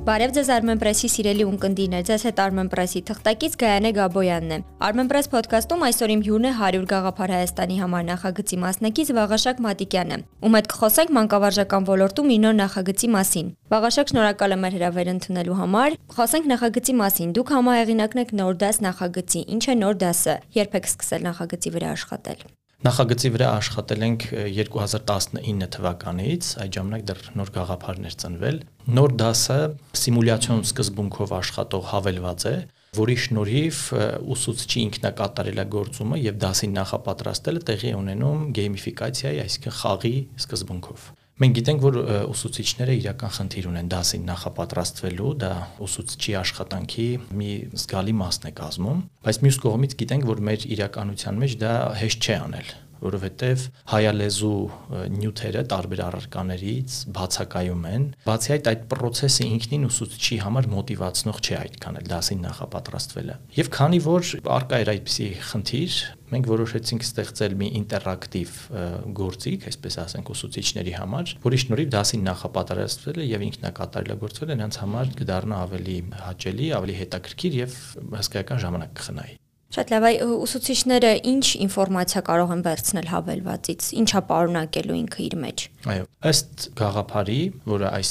Բարև ձեզ Armenpress-ի սիրելի ունկնդիրներ, ձեզ հետ Armenpress-ի թղթակից Գայանե Գաբոյանն է։ Armenpress podcast-ում այսօր իմ հյուրն է 100 գաղափար Հայաստանի համար նախագծի մասնակից Վաղաշակ Մատիկյանը, ում հետ կխոսենք մանկավարժական ոլորտում իր նոր նախագծի մասին։ Վաղաշակ շնորհակալ եմ հրավեր ընդունելու համար։ Խոսենք նախագծի մասին։ Դուք համահեղինակն եք նոր դաս նախագծի։ Ինչ է նոր դասը։ Երբ եք սկսել նախագծի վրա աշխատել։ Նախագծի վրա աշխատել ենք 2019 թվականից, այդ ժամանակ դեռ նոր գաղափարներ ծնվել։ Նոր դասը սիմուլյացիոն սկզբունքով աշխատող հավելված է, որի շնորհիվ ուսուցչի ինքնակատարելագործումը եւ դասին նախապատրաստելը տեղի ունենում գեյմիֆիկացիայի, այսինքն խաղի սկզբունքով։ Մենք գիտենք, որ ուսուցիչները իրական խնդիր ունեն դասին նախապատրաստվելու, դա ուսուցչի աշխատանքի մի զգալի մասն է կազմում, բայց մյուս կողմից գիտենք, որ մեր իրականության մեջ դա հեշտ չէ անել որովհետև հայալեզու նյութերը տարբեր առարկաներից բացակայում են։ Բացի այդ, այդ process-ը ինքնին ուսուցչի համար մոտիվացնող չէ այդքան էլ դասին նախապատրաստվելը։ Եվ քանի որ արկա էր այդպիսի խնդիր, մենք որոշեցինք ստեղծել մի ինտերակտիվ գործիք, այսպես ասենք, ուսուցիչների համար, որի շնորհիվ դասին նախապատրաստվելը եւ ինքնակատարելագործվելը նրանց համար կդառնա ավելի հաճելի, ավելի հետաքրքիր եւ հսկայական ժամանակ կխնայի։ Շատ լավ, այ ուսուցիչները ինչ ինֆորմացիա կարող են վերցնել հավելվածից, ինչա պարունակելու ինքը իր մեջ։ Այո, ըստ գաղափարի, որը այս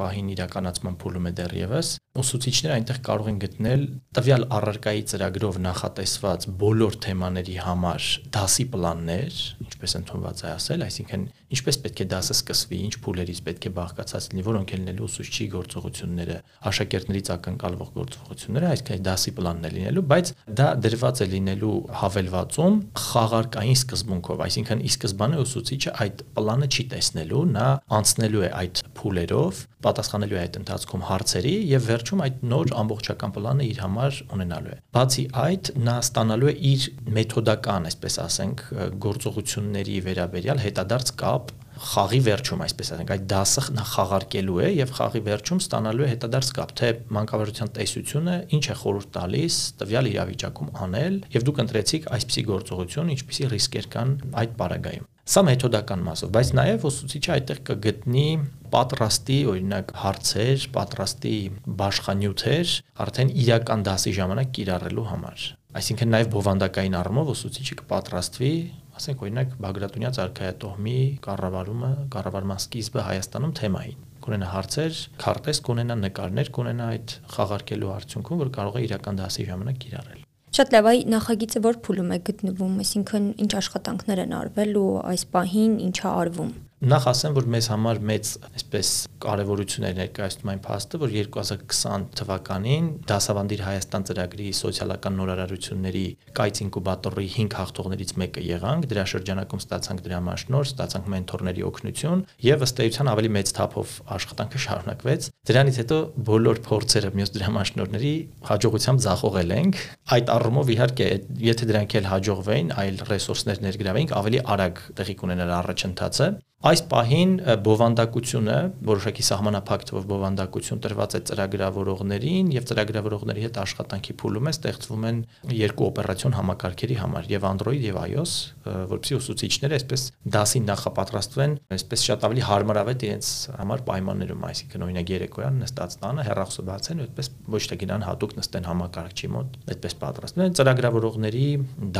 բահին իրականացման փուլում է դեռևս, ուսուցիչները այնտեղ կարող են գտնել տվյալ առարկայի ծրագրով նախատեսված բոլոր թեմաների համար դասի պլաններ, ինչպես ընդունված է ասել, այսինքն ինչպես պետք է դասը սկսվի, ինչ փուլերից պետք է բաղկացած լինի, որոնք են լինելու ուսուցչի գործողությունները, աշակերտներից ակնկալվող գործողությունները, այսինքն դասի պլանն է լինելու, բայց դա դրված է լինելու հավելվածում խաղարկային սկզբունքով, այսինքն ի սկզբանե ուսուցիչը այդ պլանը չի տեսնելու, նա անցնելու է այդ փուլերով, պատասխանելու է այդ ընթացքում հարցերի եւ վերջում այդ նոր ամբողջական պլանը իր համար ունենալու է։ Բացի այդ, նա ստանալու է իր մեթոդական, այսպես ասենք, գործողությունների վերաբերյալ հետադարձ կապ խաղի վերջում, այսպես ասենք, այդ դասը նա խաղարկելու է եւ խաղի վերջում ստանալու է հետադարձ կապ, թե մանկավարժության տեսությունը ինչ է խորհուրդ տալիս տվյալ իրավիճակում անել եւ դուք ընտրեցիք այսպիսի գործողություն, ինչպիսի ռիսկեր կան այդ պարագայում։ Սա մեթոդական մասով, բայց նաև ուսուցիչը այդտեղ կգտնի պատրաստի, օրինակ, հարցեր, պատրաստի բաշխանյութեր արդեն իրական դասի ժամանակ կիրառելու համար։ Այսինքն նաև բովանդակային առումով ուսուցիչը կպատրաստվի ասենք օրինակ Բագրատունյա ցարքայատոհմի կառավարումը, կառավարման սկիզբը Հայաստանում թեմային. Կունենա հարցեր, քարտեզ կունենա, նկարներ կունենա այդ խաղարկելու արդյունքում, որ կարող է իրական դասի ժամանակ կիրառել։ Շատ լավ, այ նախագիծը որ փուլում է գտնվում, այսինքն ինչ աշխատանքներ են արվել ու այս պահին ինչա արվում։ Նախ ասեմ, որ մեզ համար մեծ, այսպես կարևորություն է ներկայացնում այն փաստը, որ 2020 թվականին Դասավանդիր Հայաստան ծրագրի սոցիալական նորարարությունների կայց ինկուբատորի 5 հաղթողներից մեկը եղանք, դրա շրջանակում ստացանք դրամաշնոր, ստացանք մենթորների օգնություն եւ ըստ էության ավելի մեծ թափով աշխատանքը շարունակվեց։ Դրանից հետո բոլոր փորձերը մյուս դրամաշնորների հաջողությամբ զախողել ենք։ Այդ առումով իհարկե, եթե դրանք էլ հաջողվեին, այլ ռեսուրսներ ներգրավեինք, ավելի արագ տեղի կունենար առաջընթացը։ Այս պահին բովանդակությունը, որոշակի սահմանափակ թվով բովանդակություն տրված է ծրագրավորողներին եւ ծրագրավորողների հետ աշխատանքի փուլում է ստեղծվում են երկու օպերացիոն համակարգերի համար եւ Android եւ iOS, որովհետեւ ուսուցիչները այսպես դասին նախապատրաստվեն, այսպես շատ ավելի հարմարավետ իրենց համար պայմաններում, այսինքն օրինակ երեկոյան նստած տանը հեռախոսը բացեն այդպես ոչ թե գնան հատուկ նստեն համակարգչի մոտ, այդպես պատրաստվում են ծրագրավորողների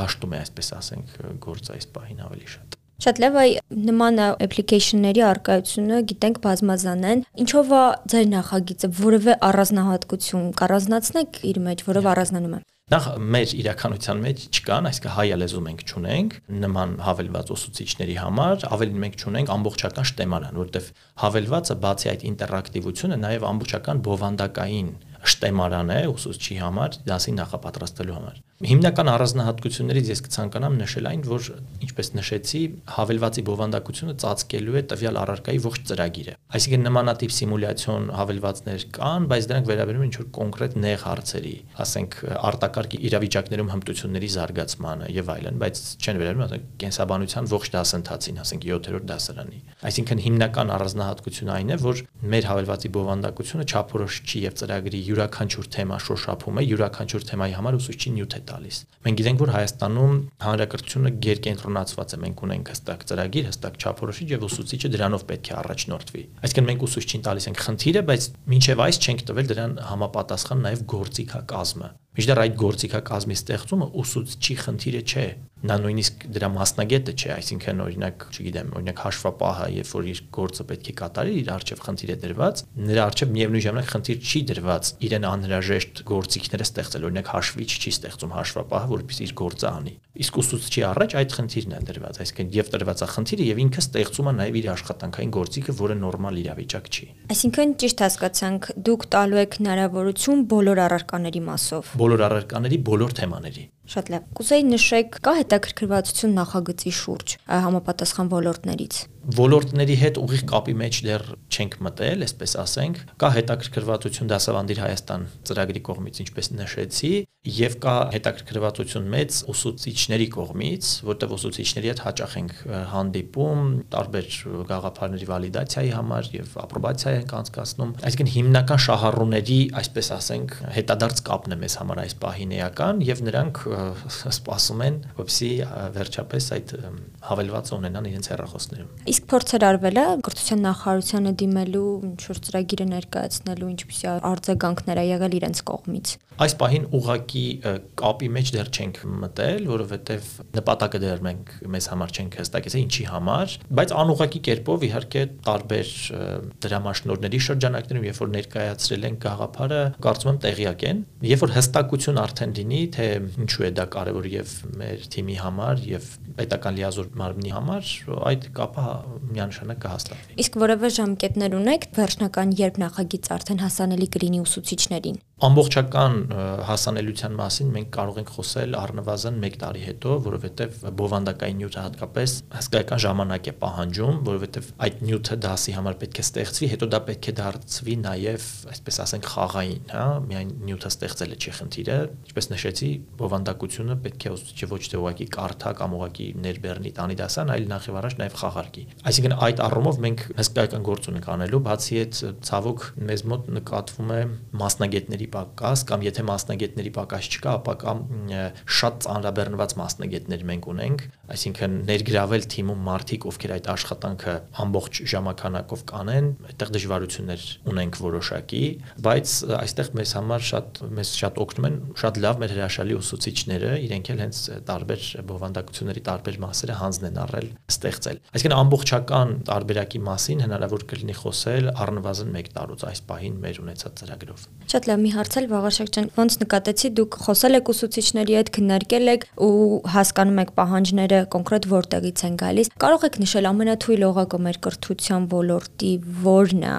դաշտում է այսպես ասենք գործ այս պահին ավելի շատ Շատ լավ, այ նման application-ների արկայությունը գիտենք բազմազան են։ Ինչով է ձեր նախագիծը որևէ առանձնահատկություն կառանձնացնեք իր մեջ, որով առանձնանում է։ Նախ մեր իրականության մեջ չկան, այսինքն հայ լեզու մենք չունենք նման հավելված ուսուցիչների համար, ավելին մենք չունենք ամբողջական շտեմարան, որտեղ հավելվածը բացի այդ ինտերակտիվությունը նաև ամբողջական բովանդակային շտեմարան է ուսուցչի համար դասի նախապատրաստելու համար։ Հիմնական առանձնահատկություններից ես կցանկանամ նշել այն, որ ինչպես նշեցի, հավելվածի բովանդակությունը ծածկելու է տվյալ առարկայի ողջ ծրագիրը։ Այսինքն նմանատիպ սիմուլյացիոն հավելվածներ կան, բայց դրանք վերաբերում են ինչ-որ կոնկրետ նեղ հարցերի, ասենք արտակարգ իրավիճակներում հմտությունների զարգացմանը եւ այլն, բայց չեն վերաբերում ասենք կենսաբանության ողջ դասընթացին, ասենք 7-րդ դասարանի։ Այսինքն հիմնական առանձնահատկությունը այն է, որ մեր հավելվածի բովանդակությունը չափորոշիչի եւ ծրագրի յուրաքանչյուր թեմա շոշափում է, յուրաքանչյուր թեմայի համար ուսուցչի նյութ է տալիս։ Մենք գիտենք, որ Հայաստանում հանրակրթությունը գերկենտրոնացված է, մենք ունենք հստակ ծրագիր, հստակ չափորոշիչ եւ ուսուցիչը դրանով պետք է առաջնորդվի։ Այսինքն մենք ուսուցչին տալիս ենք խնդիրը, բայց մինչեւ այս չենք տվել դրան համապատասխան նաեւ գործիքակազմը։ Միջդեռ այդ գործիքակազմի ստեղծումը ուսուցչի խնդիրը չէ, նա նույնիսկ դրա մասնագետը չէ, այսինքն օրինակ, չգիտեմ, օրինակ հաշվապահը, երբ որ իր գործը պետք է կատարի, իր արժև խնդիր է դրված, նրա արժև միևնույն ժամանակ խնդիր չի դրված իրեն անհրաժեշտ գործիքները ստեղծել, օրինակ հաշվիչ չի ստեղծում հաշվապահը, որպեսզի իր գործը անի։ Իսկ ուսուցչի առաջ այդ խնդիրն է դրված, այսինքն եւ տրված է խնդիրը եւ ինքը ստեղծում է նաեւ իր աշխատանքային գործիքը, որը նորմալ իրավիճակ չի։ Այսինքն ճիշտ հասկացանք, դուք տալու եք հնարավորություն բոլոր առարկաների մասով։ Բոլոր առարկաների, բոլոր թեմաների։ Շատ լավ։ Կուզեի նշեք, կա հետաքրքրվածություն նախագծի շուրջ համապատասխան ոլորտներից ոլորտների հետ ուղիղ կապի մեջ դեռ չենք մտել, այսպես ասենք, կա հետաքրքրվածություն դասավանդիր Հայաստան ծրագրի կողմից, ինչպես նշեցի, եւ կա հետաքրքրվածություն մեծ ուսուցիչների կողմից, որտեղ ուսուցիչների հետ հաճախ ենք հանդիպում տարբեր գաղափարների վալիդացիայի համար եւ ապրոբացիա ենք անցկացնում։ Այսինքն հիմնական շահառուների, այսպես ասենք, հետադարձ կապն է մեզ համար այս պահին էական եւ նրանք սպասում են, որպեսզի վերջապես այդ հավելվածը ունենան իրենց հեռախոսներում։ Իսկ փորձեր արվել է կրթության նախարարությանը դիմելու ինչ որ ծրագիրը ներկայացնելու, ինչպիսի արձագանքներ ա եղել իրենց կողմից։ Այս պահին ուղակի կապի մեջ դեռ չենք մտել, որովհետև նպատակը դեռ մենք մեզ համար չենք հստակեցել ինչի համար, բայց անուղակի կերպով իհարկե տարբեր դրամաշնորհների շրջանակներում, երբ որ ներկայացրել են գաղափարը, կարծում եմ տեղյակ են, երբ որ հստակություն արդեն լինի, թե ինչու է դա կարևոր եւ մեր թիմի համար եւ պետական լիազոր մարմնի համար, այդ կապը միանշանակ կհաստատվի։ Իսկ որևէ ժամկետներ ունեք վերջնական երբ նախագիծ արդեն հասանելի կլինի ուսուցիչներին։ Ամբողջական հասանելիության մասին մենք կարող ենք խոսել առնվազն 1 տարի հետո, որովհետև բովանդակային նյութը հատկապես հսկայական ժամանակ է պահանջում, որովհետև այդ նյութը դասի համար պետք է ստեղծվի, հետո դա պետք է դարձվի նաև, այսպես ասենք, խաղային, հա, միայն նյութը ստեղծելը չի խնդիրը, ինչպես նշեցի, բովանդակությունը պետք է ուսուցիչը ոչ թե ուղակի կարդա կամ ուղակի ներբեռնի տանի դասան, այլ նախ եւ առաջ նաև խաղարկի։ Այսինքն այդ առումով մենք հսկայական գործ ունենք անելու, բացի այդ ցավոք մեզ մոտ նկատվում է մասնագետների մասնագետների պակաս կամ եթե մասնագետների պակաս չկա, ապա կամ շատ ծանրաբեռնված մասնագետներ մենք ունենք, այսինքն ներգրավել թիմում մարդիկ, ովքեր այդ աշխատանքը ամբողջ ժամանականակով կանեն, այդտեղ դժվարություններ ունենք որոշակի, բայց այստեղ մեզ համար շատ մեզ շատ օգնում են շատ լավ մեր հրաշալի ուսուցիչները, իրենք էլ հենց տարբեր բովանդակությունների տարբեր մասերը հանձն են առել ստեղծել։ Այսինքն ամբողջական տարբերակի մասին հնարավոր կլինի խոսել առնվազն 1 տարուց այս պահին մեր ունեցած ծրագրով։ Շատ լավ, մի հարցել Վաղարշակ ջան, ոնց նկատեցի դուք խոսել եք ուսուցիչների հետ, քննարկել եք ու հասկանում եք պահանջները կոնկրետ որտեղից են գալիս։ Կարող եք նշել ամենաթույլ օղակը մեր կրթության ոլորտի որն է,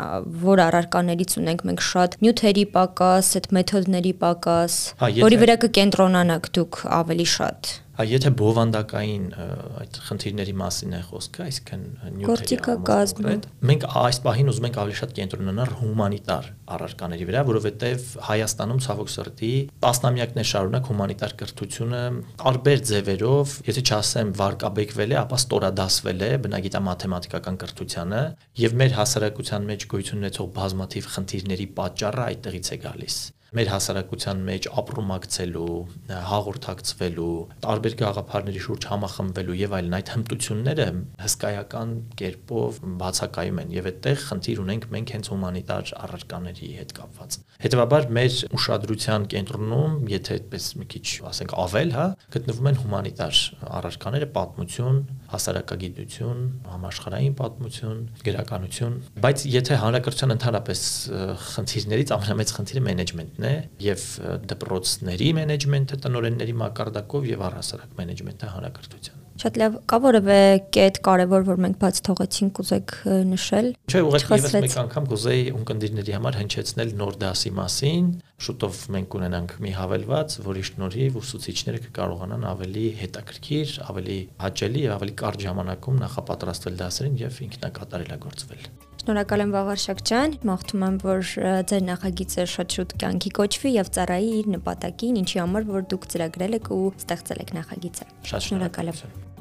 որ առարկաներից ունենք մենք շատ նյութերի պակաս, այդ մեթոդների պակաս, որի վրա կկենտրոնանաք դուք ավելի շատ Եթե բովանդակային այդ խնդիրների մասին է խոսքը, այսինքն նյութերի կազմը, մենք այս պահին ուզում ենք ավելի շատ կենտրոնանալ հումանիտար առարկաների վրա, որովհետև Հայաստանում ցավոք սրտի տասնամյակներ շարունակ հումանիտար կրթությունը տարբեր ձևերով, եթե չասեմ վարկաբեկվել է, ապա ստորադասվել է բնագիտա-մաթեմատիկական կրթությանը եւ մեր հասարակության մեջ գոյություն ունեցող բազմաթիվ խնդիրների պատճառը այդտեղից է գալիս մեր հասարակության մեջ ապրումակցելու, հաղորդակցվելու, տարբեր գաղափարների շուրջ համախմբվելու եւ այլն այդ հմտությունները հսկայական կերպով բացակայում են եւ այդտեղ խնդիր ունենք մենք հենց հումանիտար առարկաների հետ կապված։ Հետևաբար մեր ուշադրության կենտրոնում, եթե այդպես մի քիչ ասենք ավել, հա, գտնվում են հումանիտար առարկաները, պատմություն, հասարակագիտություն, համաշխարհային պատմություն, գրականություն, բայց եթե հանրակրթության ընդհանրապես խնդիրներից ամենամեծ խնդիրը մենեջմենտն է եւ դպրոցների մենեջմենթը տնօրենների մակարդակով եւ առհասարակ մենեջմենթը հանրակրթության Շատ լավ, կա որևէ կետ կարևոր, որ մենք բաց թողեցինք, կուզեք նշել։ Չէ, ուղղակի եւս մեկ անգամ կուզեի ունկնդիրների համար հնչեցնել նոր դասի մասին։ Շուտով մենք կունենանք մի հավելված, որի շնորհիվ ուսուցիչները կկարողանան ավելի հետաքրքիր, ավելի հաճելի եւ ավելի կարճ ժամանակում նախապատրաստվել դասերին եւ ինքնակատարելագործվել։ Շնորհակալ եմ Վաղարշակ ջան, մաղթում եմ, որ ձեր նախագիծը շատ շուտ կյանքի կոչվի եւ ծառայի իր նպատակին, ինչի համար որ դուք ծրագրել եք ու ստեղծել եք նախագիծը։ Շատ շնորհակալ եմ։